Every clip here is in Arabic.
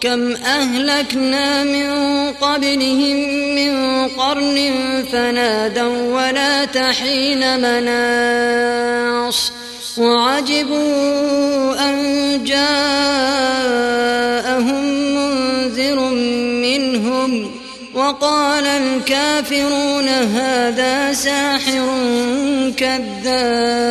كم أهلكنا من قبلهم من قرن فنادوا ولا تحين مناص وعجبوا أن جاءهم منذر منهم وقال الكافرون هذا ساحر كذاب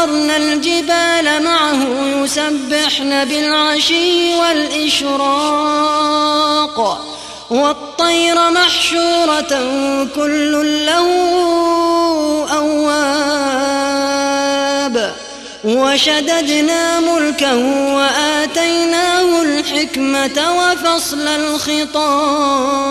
سخرنا الجبال معه يسبحن بالعشي والإشراق والطير محشورة كل له أواب وشددنا ملكه وآتيناه الحكمة وفصل الخطاب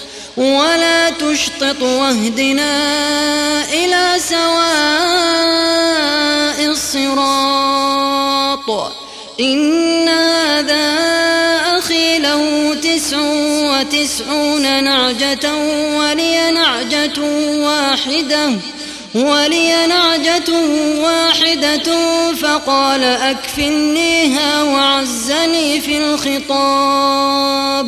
ولا تشطط واهدنا إلى سواء الصراط. إن هذا أخي له تسع وتسعون نعجة ولي نعجة واحدة ولي نعجة واحدة فقال أكفلنيها وعزني في الخطاب.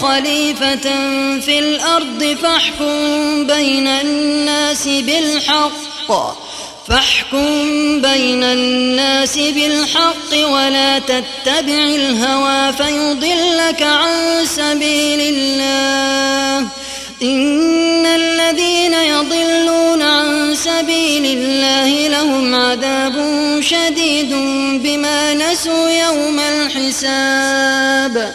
خليفة في الأرض فاحكم بين الناس بالحق. فاحكم بين الناس بالحق ولا تتبع الهوى فيضلك عن سبيل الله. إن الذين يضلون عن سبيل الله لهم عذاب شديد بما نسوا يوم الحساب.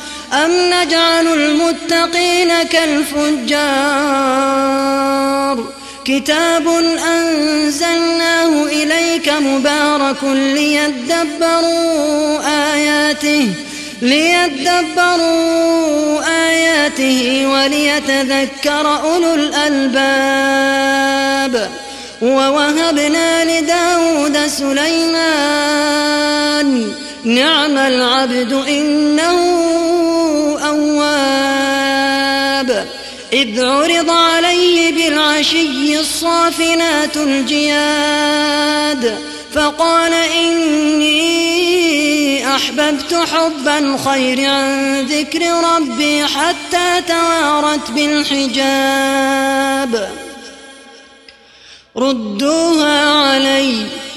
أم نجعل المتقين كالفجار؟ كتاب أنزلناه إليك مبارك ليدبروا آياته ليدبروا آياته وليتذكر أولو الألباب. ووهبنا لداود سليمان نعم العبد إنه أواب. إذ عرض عليه بالعشي الصافنات الجياد فقال إني أحببت حب الخير عن ذكر ربي حتى توارت بالحجاب. ردوها علي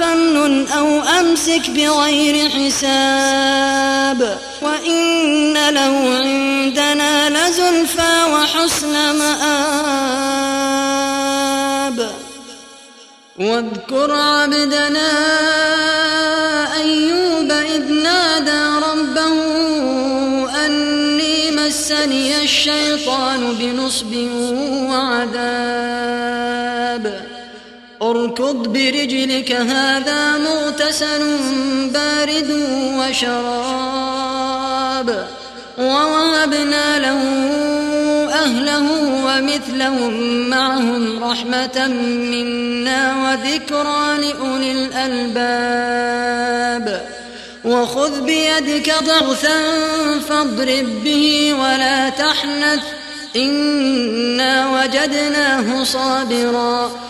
فمن أو أمسك بغير حساب. وإن له عندنا لزلفى وحسن مآب. واذكر عبدنا أيوب إذ نادى ربه أني مسني الشيطان بنصب اركض برجلك هذا مغتسل بارد وشراب. ووهبنا له أهله ومثلهم معهم رحمة منا وذكرى لأولي الألباب. وخذ بيدك ضغثا فاضرب به ولا تحنث إنا وجدناه صابرا.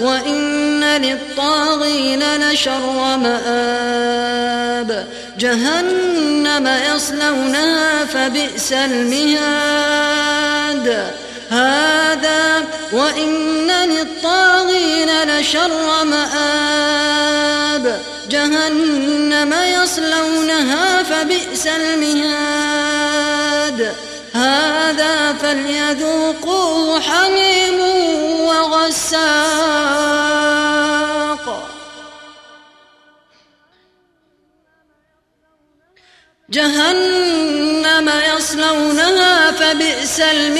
وإن للطاغين لشر مآب جهنم يصلونها فبئس المهاد هذا وإن للطاغين لشر مآب جهنم يصلونها فبئس المهاد فليذوقوه حميم وغساق. جهنم يصلونها فبئس المهاد.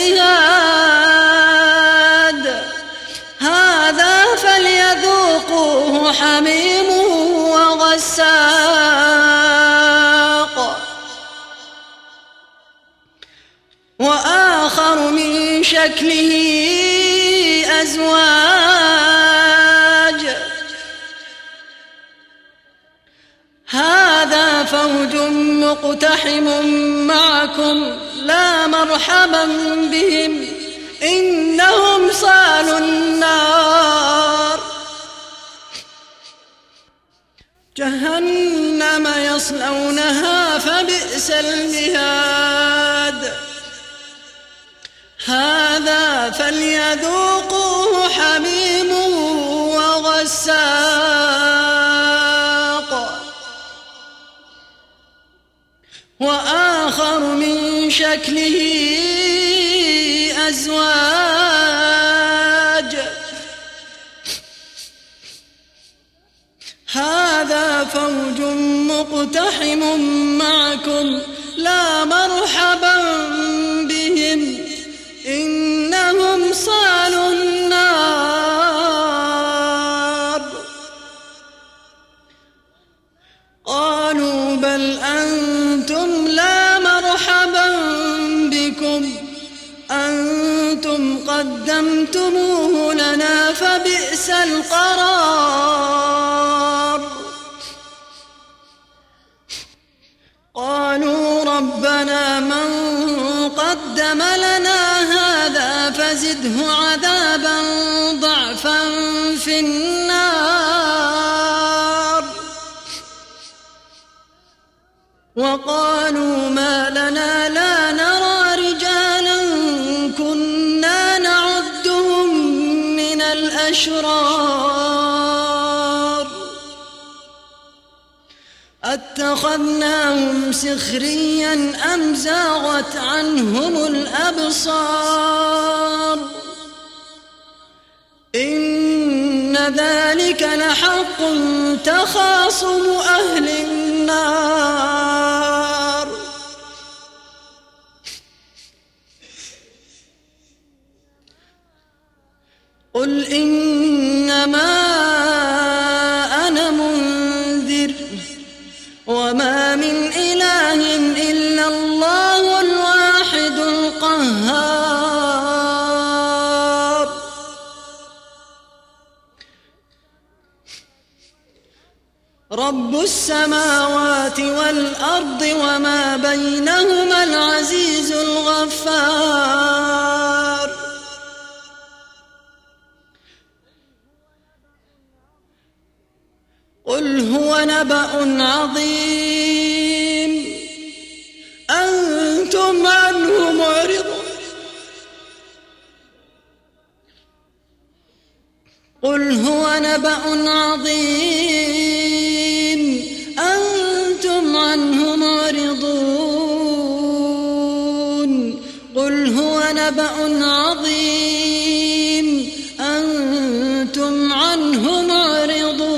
هذا فليذوقوه حميم وغساق. شكله أزواج. هذا فوج مقتحم معكم لا مرحبا بهم. إنهم صالوا النار. جهنم يصلونها فبئس المهاد. هذا فليذوقوه حميم وغساق. وآخر من شكله أزواج. هذا فوج مقتحم معكم لا مرحبا بهم. صالوا النار. قالوا بل أنتم لا مرحبا بكم. أنتم قدمتموه لنا فبئس القرار. قالوا ربنا من قدم لنا فزده عذابا ضعفا في النار. وقالوا ما لنا لا نرى رجالا كنا نعدهم من الأشرار. أتخذناهم سخريا أم زاغت عنهم الأبصار؟ إن ذلك لحق تخاصم أهل النار. قل إنما رب السماوات والأرض وما بينهما العزيز الغفار. قل هو نبأ عظيم. أنتم عنه معرضون. قل هو نبأ عظيم. نبأ عظيم. أنتم عنه معرضون.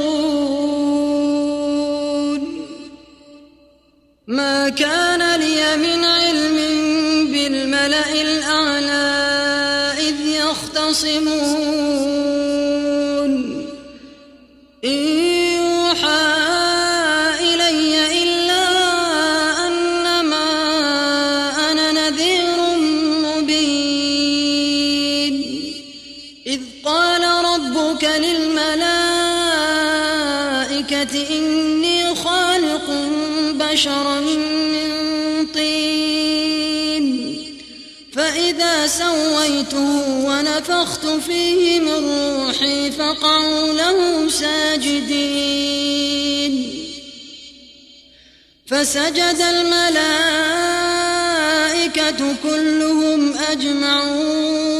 ما كان لي من علم بالملأ الأعلى إذ يختصمون. إن بشرا من طين. فإذا سويته ونفخت فيه من روحي فقعوا له ساجدين. فسجد الملائكة كلهم أجمعون.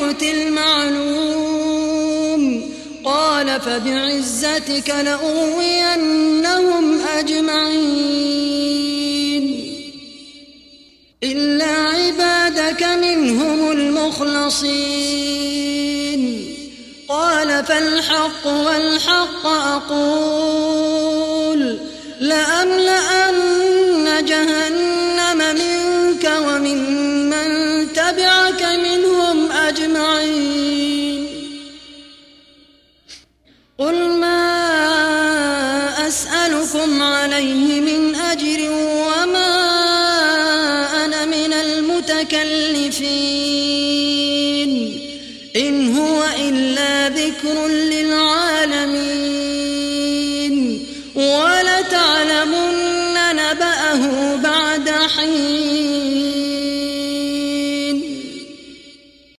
الوقت المعلوم. قال فبعزتك لأغوينهم أجمعين. إلا عبادك منهم المخلصين. قال فالحق والحق أقول. لأملأن جهنم منك